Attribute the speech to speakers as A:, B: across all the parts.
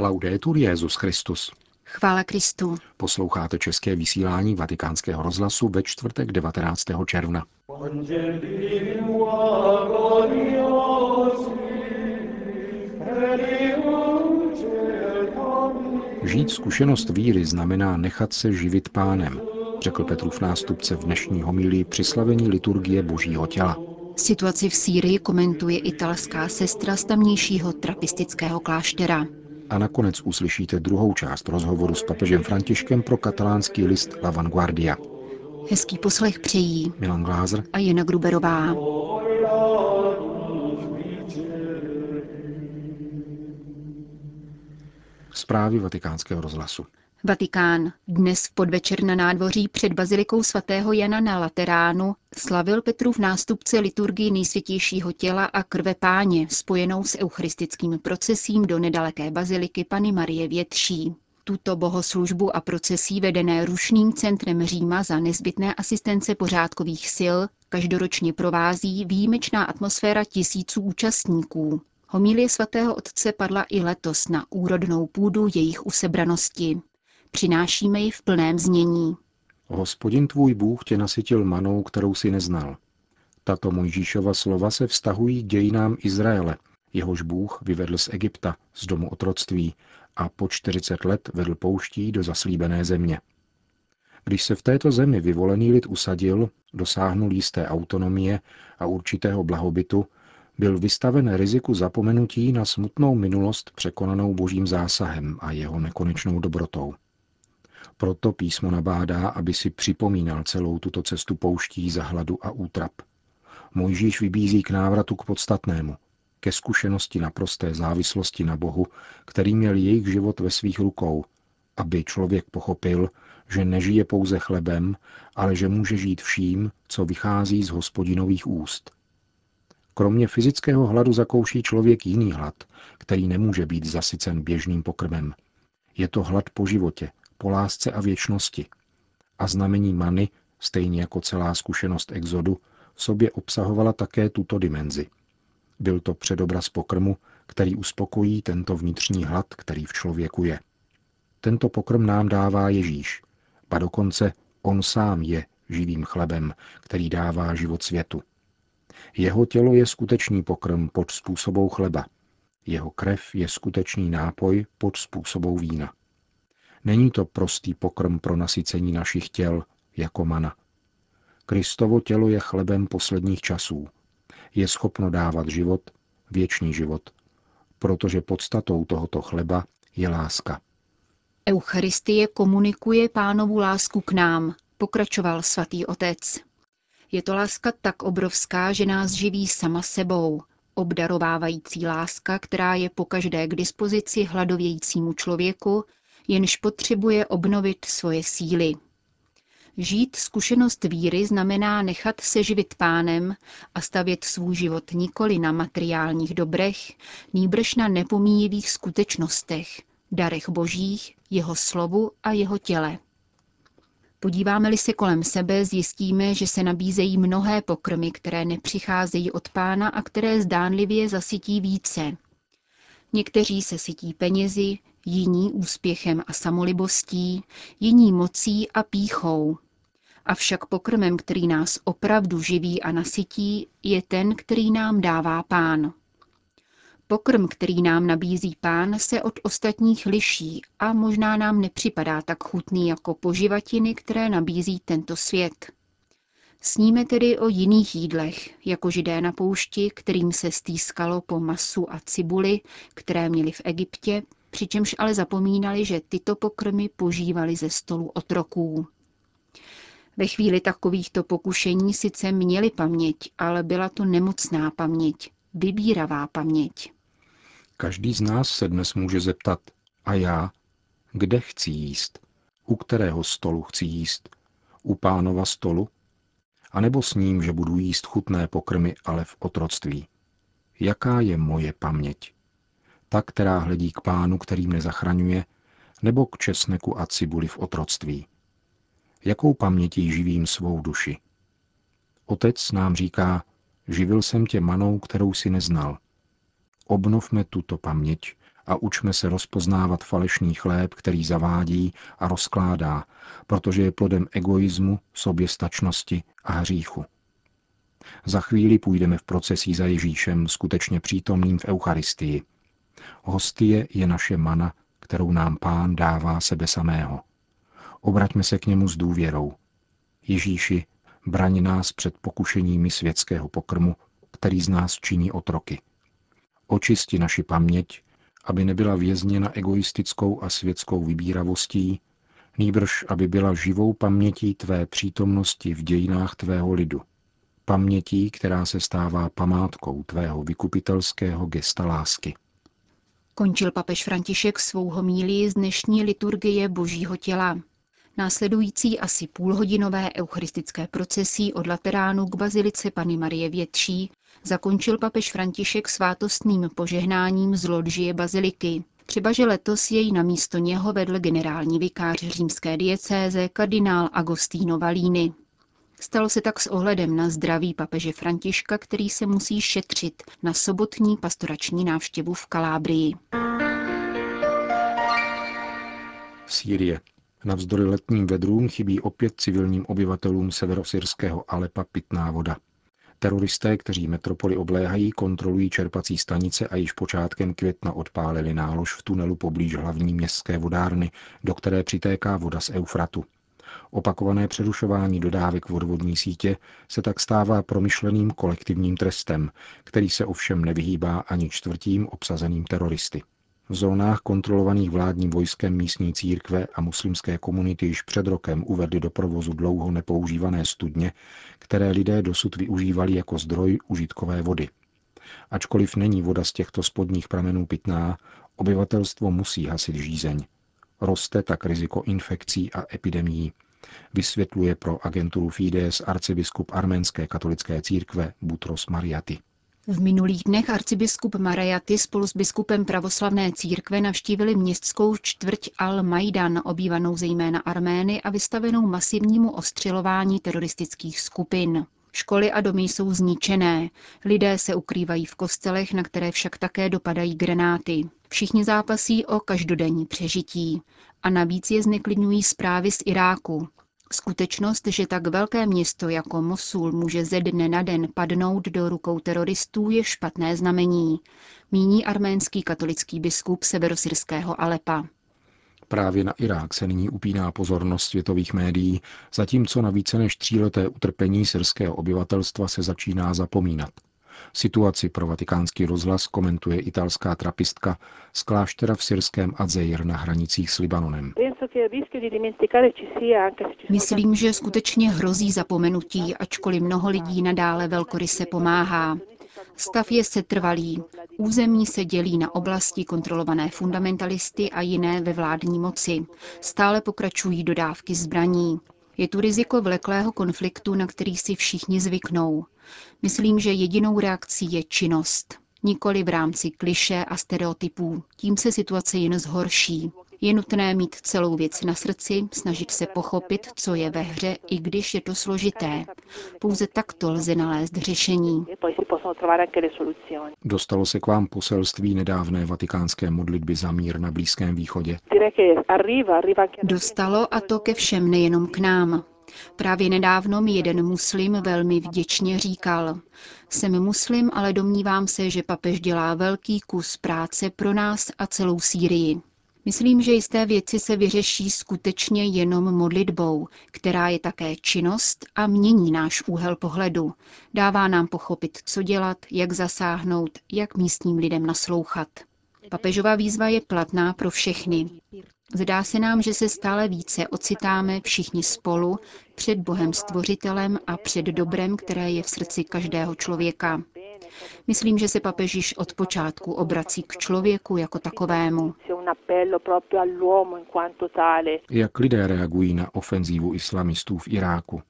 A: Laudetur Jezus Christus.
B: Chvála Kristu.
A: Posloucháte české vysílání Vatikánského rozhlasu ve čtvrtek 19. června. Žít zkušenost víry znamená nechat se živit pánem, řekl Petrův nástupce v dnešní homilii při slavení liturgie Božího těla.
B: Situaci v Sýrii komentuje italská sestra z tamnějšího trapistického kláštera.
A: A nakonec uslyšíte druhou část rozhovoru s papežem Františkem pro katalánský list La Vanguardia.
B: Hezký poslech přejí
A: Milan Glázer
B: a Jana Gruberová.
A: Zprávy vatikánského rozhlasu.
B: Vatikán. Dnes v podvečer na nádvoří před bazilikou svatého Jana na Lateránu slavil Petrův nástupce liturgii nejsvětějšího těla a krve páně, spojenou s eucharistickým procesím do nedaleké baziliky Pany Marie Větší. Tuto bohoslužbu a procesí vedené rušným centrem Říma za nezbytné asistence pořádkových sil každoročně provází výjimečná atmosféra tisíců účastníků. Homílie svatého otce padla i letos na úrodnou půdu jejich usebranosti. Přinášíme ji v plném znění.
A: Hospodin tvůj Bůh tě nasytil manou, kterou si neznal. Tato Mojžíšova slova se vztahují k dějinám Izraele, jehož Bůh vyvedl z Egypta, z domu otroctví a po 40 let vedl pouští do zaslíbené země. Když se v této zemi vyvolený lid usadil, dosáhnul jisté autonomie a určitého blahobytu, byl vystaven riziku zapomenutí na smutnou minulost překonanou božím zásahem a jeho nekonečnou dobrotou. Proto písmo nabádá, aby si připomínal celou tuto cestu pouští za hladu a útrap. Mojžíš vybízí k návratu k podstatnému, ke zkušenosti naprosté závislosti na Bohu, který měl jejich život ve svých rukou, aby člověk pochopil, že nežije pouze chlebem, ale že může žít vším, co vychází z hospodinových úst. Kromě fyzického hladu zakouší člověk jiný hlad, který nemůže být zasycen běžným pokrmem. Je to hlad po životě, po lásce a věčnosti. A znamení many, stejně jako celá zkušenost exodu, v sobě obsahovala také tuto dimenzi. Byl to předobraz pokrmu, který uspokojí tento vnitřní hlad, který v člověku je. Tento pokrm nám dává Ježíš, a dokonce on sám je živým chlebem, který dává život světu. Jeho tělo je skutečný pokrm pod způsobou chleba. Jeho krev je skutečný nápoj pod způsobou vína. Není to prostý pokrm pro nasycení našich těl, jako mana. Kristovo tělo je chlebem posledních časů. Je schopno dávat život, věčný život, protože podstatou tohoto chleba je láska.
B: Eucharistie komunikuje pánovu lásku k nám, pokračoval svatý otec. Je to láska tak obrovská, že nás živí sama sebou, obdarovávající láska, která je pokaždé k dispozici hladovějícímu člověku, jenž potřebuje obnovit svoje síly. Žít zkušenost víry znamená nechat se živit pánem a stavět svůj život nikoli na materiálních dobrech, nýbrž na nepomíjivých skutečnostech, darech božích, jeho slovu a jeho těle. Podíváme-li se kolem sebe, zjistíme, že se nabízejí mnohé pokrmy, které nepřicházejí od pána a které zdánlivě zasytí více. Někteří se sytí penězi, jiní úspěchem a samolibostí, jiní mocí a píchou. Avšak pokrmem, který nás opravdu živí a nasytí, je ten, který nám dává pán. Pokrm, který nám nabízí pán, se od ostatních liší a možná nám nepřipadá tak chutný jako poživatiny, které nabízí tento svět. Sníme tedy o jiných jídlech, jako židé na poušti, kterým se stýskalo po masu a cibuli, které měli v Egyptě, přičemž ale zapomínali, že tyto pokrmy požívali ze stolu otroků. Ve chvíli takovýchto pokušení sice měli paměť, ale byla to nemocná paměť, vybíravá paměť.
A: Každý z nás se dnes může zeptat, a já, kde chci jíst? U kterého stolu chci jíst? U pánova stolu? A nebo s ním, že budu jíst chutné pokrmy, ale v otroctví? Jaká je moje paměť? Ta, která hledí k pánu, který mne zachraňuje, nebo k česneku a cibuli v otroctví? Jakou pamětí živím svou duši? Otec nám říká, živil jsem tě manou, kterou si neznal – Obnovme tuto paměť a učme se rozpoznávat falešný chléb, který zavádí a rozkládá, protože je plodem egoismu, soběstačnosti a hříchu. Za chvíli půjdeme v procesí za Ježíšem, skutečně přítomným v Eucharistii. Hostie je naše mana, kterou nám Pán dává sebe samého. Obraťme se k němu s důvěrou. Ježíši, braň nás před pokušeními světského pokrmu, který z nás činí otroky. Očisti naši paměť, aby nebyla vězněna egoistickou a světskou vybíravostí, nýbrž aby byla živou pamětí tvé přítomnosti v dějinách tvého lidu. Pamětí, která se stává památkou tvého vykupitelského gesta lásky.
B: Končil papež František svou homílii z dnešní liturgie Božího těla. Následující asi půlhodinové eucharistické procesí od Lateránu k bazilice Pany Marie Větší zakončil papež František svátostným požehnáním z loďie baziliky. Třeba, že letos jej na místo něho vedl generální vikář římské diecéze kardinál Agostino Valíny. Stalo se tak s ohledem na zdraví papeže Františka, který se musí šetřit na sobotní pastorační návštěvu v Kalábrii.
A: Sýrie. Navzdory letním vedrům chybí opět civilním obyvatelům severosyrského Alepa pitná voda. Teroristé, kteří metropoli obléhají, kontrolují čerpací stanice a již počátkem května odpálili nálož v tunelu poblíž hlavní městské vodárny, do které přitéká voda z Eufratu. Opakované přerušování dodávek vodvodní sítě se tak stává promyšleným kolektivním trestem, který se ovšem nevyhýbá ani čtvrtím obsazeným teroristy. V zónách kontrolovaných vládním vojskem místní církve a muslimské komunity již před rokem uvedly do provozu dlouho nepoužívané studně, které lidé dosud využívali jako zdroj užitkové vody. Ačkoliv není voda z těchto spodních pramenů pitná, obyvatelstvo musí hasit žízeň. Roste tak riziko infekcí a epidemií, vysvětluje pro agenturu Fides arcibiskup arménské katolické církve Butros Mariaty.
B: V minulých dnech arcibiskup Marajaty spolu s biskupem pravoslavné církve navštívili městskou čtvrť Al-Majdan, obývanou zejména Armény a vystavenou masivnímu ostřelování teroristických skupin. Školy a domy jsou zničené, lidé se ukrývají v kostelech, na které však také dopadají granáty. Všichni zápasí o každodenní přežití. A navíc je zneklidňují zprávy z Iráku. Skutečnost, že tak velké město jako Mosul může ze dne na den padnout do rukou teroristů, je špatné znamení, míní arménský katolický biskup severosyrského Alepa.
A: Právě na Irák se nyní upíná pozornost světových médií, zatímco na více než tříleté utrpení syrského obyvatelstva se začíná zapomínat. Situaci pro vatikánský rozhlas komentuje italská trapistka z kláštera v syrském Adzeir na hranicích s Libanonem.
B: Myslím, že skutečně hrozí zapomenutí, ačkoliv mnoho lidí nadále velkoryse pomáhá. Stav je setrvalý. Území se dělí na oblasti kontrolované fundamentalisty a jiné ve vládní moci. Stále pokračují dodávky zbraní. Je tu riziko vleklého konfliktu, na který si všichni zvyknou. Myslím, že jedinou reakcí je činnost. Nikoli v rámci kliše a stereotypů. Tím se situace jen zhorší. Je nutné mít celou věc na srdci, snažit se pochopit, co je ve hře, i když je to složité. Pouze takto lze nalézt řešení.
A: Dostalo se k vám poselství nedávné vatikánské modlitby za mír na Blízkém východě?
B: Dostalo a to ke všem, nejenom k nám. Právě nedávno mi jeden muslim velmi vděčně říkal, jsem muslim, ale domnívám se, že papež dělá velký kus práce pro nás a celou Sýrii. Myslím, že jisté věci se vyřeší skutečně jenom modlitbou, která je také činnost a mění náš úhel pohledu. Dává nám pochopit, co dělat, jak zasáhnout, jak místním lidem naslouchat. Papežová výzva je platná pro všechny. Zdá se nám, že se stále více ocitáme všichni spolu před Bohem Stvořitelem a před dobrem, které je v srdci každého člověka. Myslím, že se papež již od počátku obrací k člověku jako takovému.
A: Jak lidé reagují na ofenzívu islamistů v Iráku?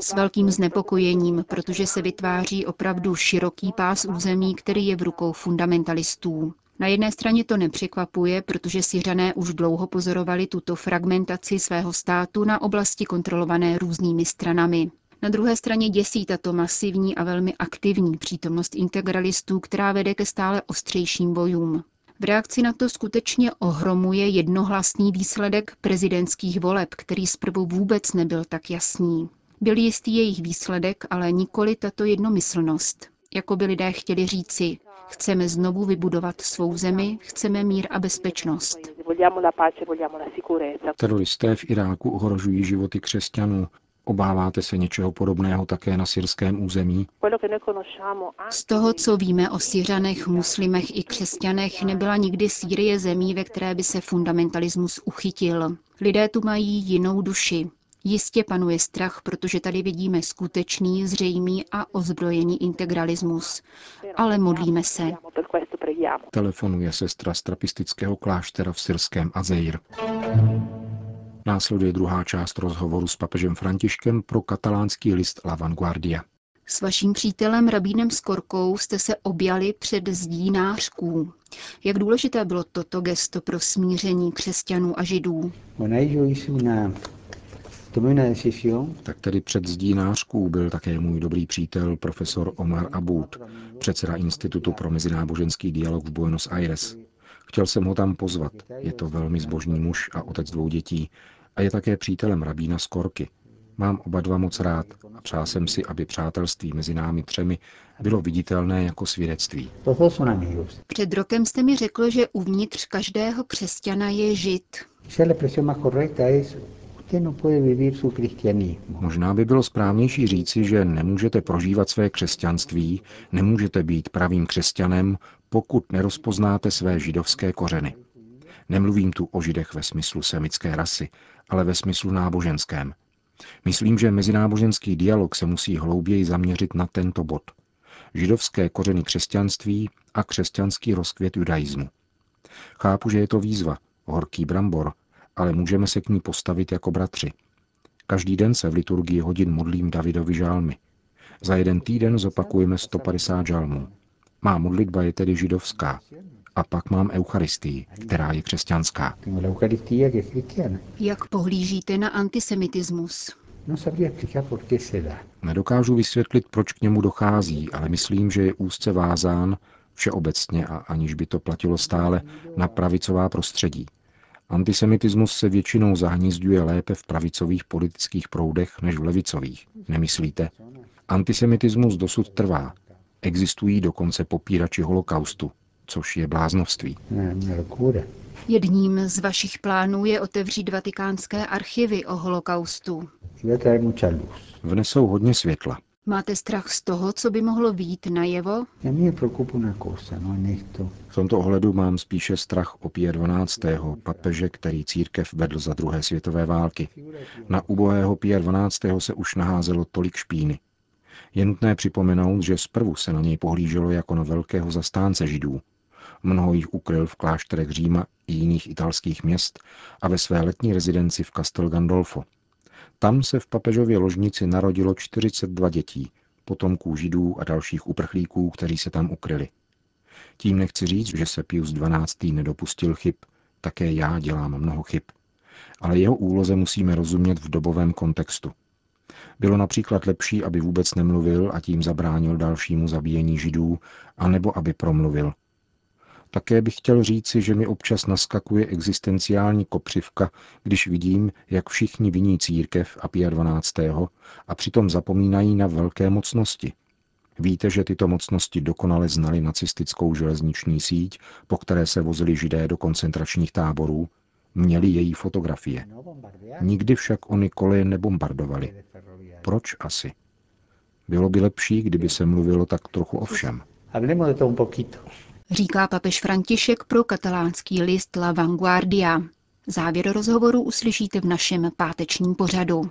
B: S velkým znepokojením, protože se vytváří opravdu široký pás území, který je v rukou fundamentalistů. Na jedné straně to nepřekvapuje, protože Syřané už dlouho pozorovali tuto fragmentaci svého státu na oblasti kontrolované různými stranami. Na druhé straně děsí tato masivní a velmi aktivní přítomnost integralistů, která vede ke stále ostřejším bojům. V reakci na to skutečně ohromuje jednohlasný výsledek prezidentských voleb, který zprvu vůbec nebyl tak jasný. Byl jistý jejich výsledek, ale nikoli tato jednomyslnost. Jako by lidé chtěli říci, chceme znovu vybudovat svou zemi, chceme mír a bezpečnost.
A: Teroristé v Iráku ohrožují životy křesťanů. Obáváte se něčeho podobného také na syrském území?
B: Z toho, co víme o Syřanech, muslimech i křesťanech, nebyla nikdy Sýrie zemí, ve které by se fundamentalismus uchytil. Lidé tu mají jinou duši. Jistě panuje strach, protože tady vidíme skutečný, zřejmý a ozbrojený integralismus. Ale modlíme se.
A: Telefonuje sestra z trapistického kláštera v syrském Azeir. Následuje druhá část rozhovoru s papežem Františkem pro katalánský list La Vanguardia.
B: S vaším přítelem rabínem Skorkou jste se objali před zdí nářků. Jak důležité bylo toto gesto pro smíření křesťanů a židů?
A: Tak tedy před zdí nářků byl také můj dobrý přítel profesor Omar Abud, předseda Institutu pro mezináboženský dialog v Buenos Aires. Chtěl jsem ho tam pozvat. Je to velmi zbožný muž a otec dvou dětí a je také přítelem rabína Skorky. Mám oba dva moc rád a přál jsem si, aby přátelství mezi námi třemi bylo viditelné jako svědectví.
B: Před rokem jste mi řekl, že uvnitř každého křesťana je žid.
A: Možná by bylo správnější říci, že nemůžete prožívat své křesťanství, nemůžete být pravým křesťanem, pokud nerozpoznáte své židovské kořeny. Nemluvím tu o židech ve smyslu semické rasy, ale ve smyslu náboženském. Myslím, že mezináboženský dialog se musí hlouběji zaměřit na tento bod. Židovské kořeny křesťanství a křesťanský rozkvět judaismu. Chápu, že je to výzva, horký brambor, ale můžeme se k ní postavit jako bratři. Každý den se v liturgii hodin modlím Davidovi žálmy. Za jeden týden zopakujeme 150 žalmů. Má modlitba je tedy židovská. A pak mám Eucharistii, která je křesťanská.
B: Jak pohlížíte na antisemitismus?
A: Nedokážu vysvětlit, proč k němu dochází, ale myslím, že je úzce vázán, všeobecně a aniž by to platilo stále, na pravicová prostředí. Antisemitismus se většinou zahnízduje lépe v pravicových politických proudech než v levicových, nemyslíte? Antisemitismus dosud trvá. Existují dokonce popírači holokaustu, což je bláznovství.
B: Jedním z vašich plánů je otevřít vatikánské archivy o holokaustu.
A: Vnesou hodně světla.
B: Máte strach z toho, co by mohlo být najevo?
A: V tomto ohledu mám spíše strach o Pie 12. papeže, který církev vedl za druhé světové války. Na ubohého Pie 12. se už naházelo tolik špíny. Je nutné připomenout, že zprvu se na něj pohlíželo jako na velkého zastánce židů. Mnoho jich ukryl v klášterech Říma i jiných italských měst a ve své letní rezidenci v Castel Gandolfo. Tam se v papežově ložnici narodilo 42 dětí, potomků židů a dalších uprchlíků, kteří se tam ukryli. Tím nechci říct, že se Pius XII. nedopustil chyb, také já dělám mnoho chyb. Ale jeho úloze musíme rozumět v dobovém kontextu. Bylo například lepší, aby vůbec nemluvil a tím zabránil dalšímu zabíjení židů, anebo aby promluvil, také bych chtěl říci, že mi občas naskakuje existenciální kopřivka, když vidím, jak všichni viní církev a Pia 12. a přitom zapomínají na velké mocnosti. Víte, že tyto mocnosti dokonale znali nacistickou železniční síť, po které se vozili židé do koncentračních táborů, měli její fotografie. Nikdy však oni koleje nebombardovali. Proč asi? Bylo by lepší, kdyby se mluvilo tak trochu o všem
B: říká papež František pro katalánský list La Vanguardia. Závěr rozhovoru uslyšíte v našem pátečním pořadu.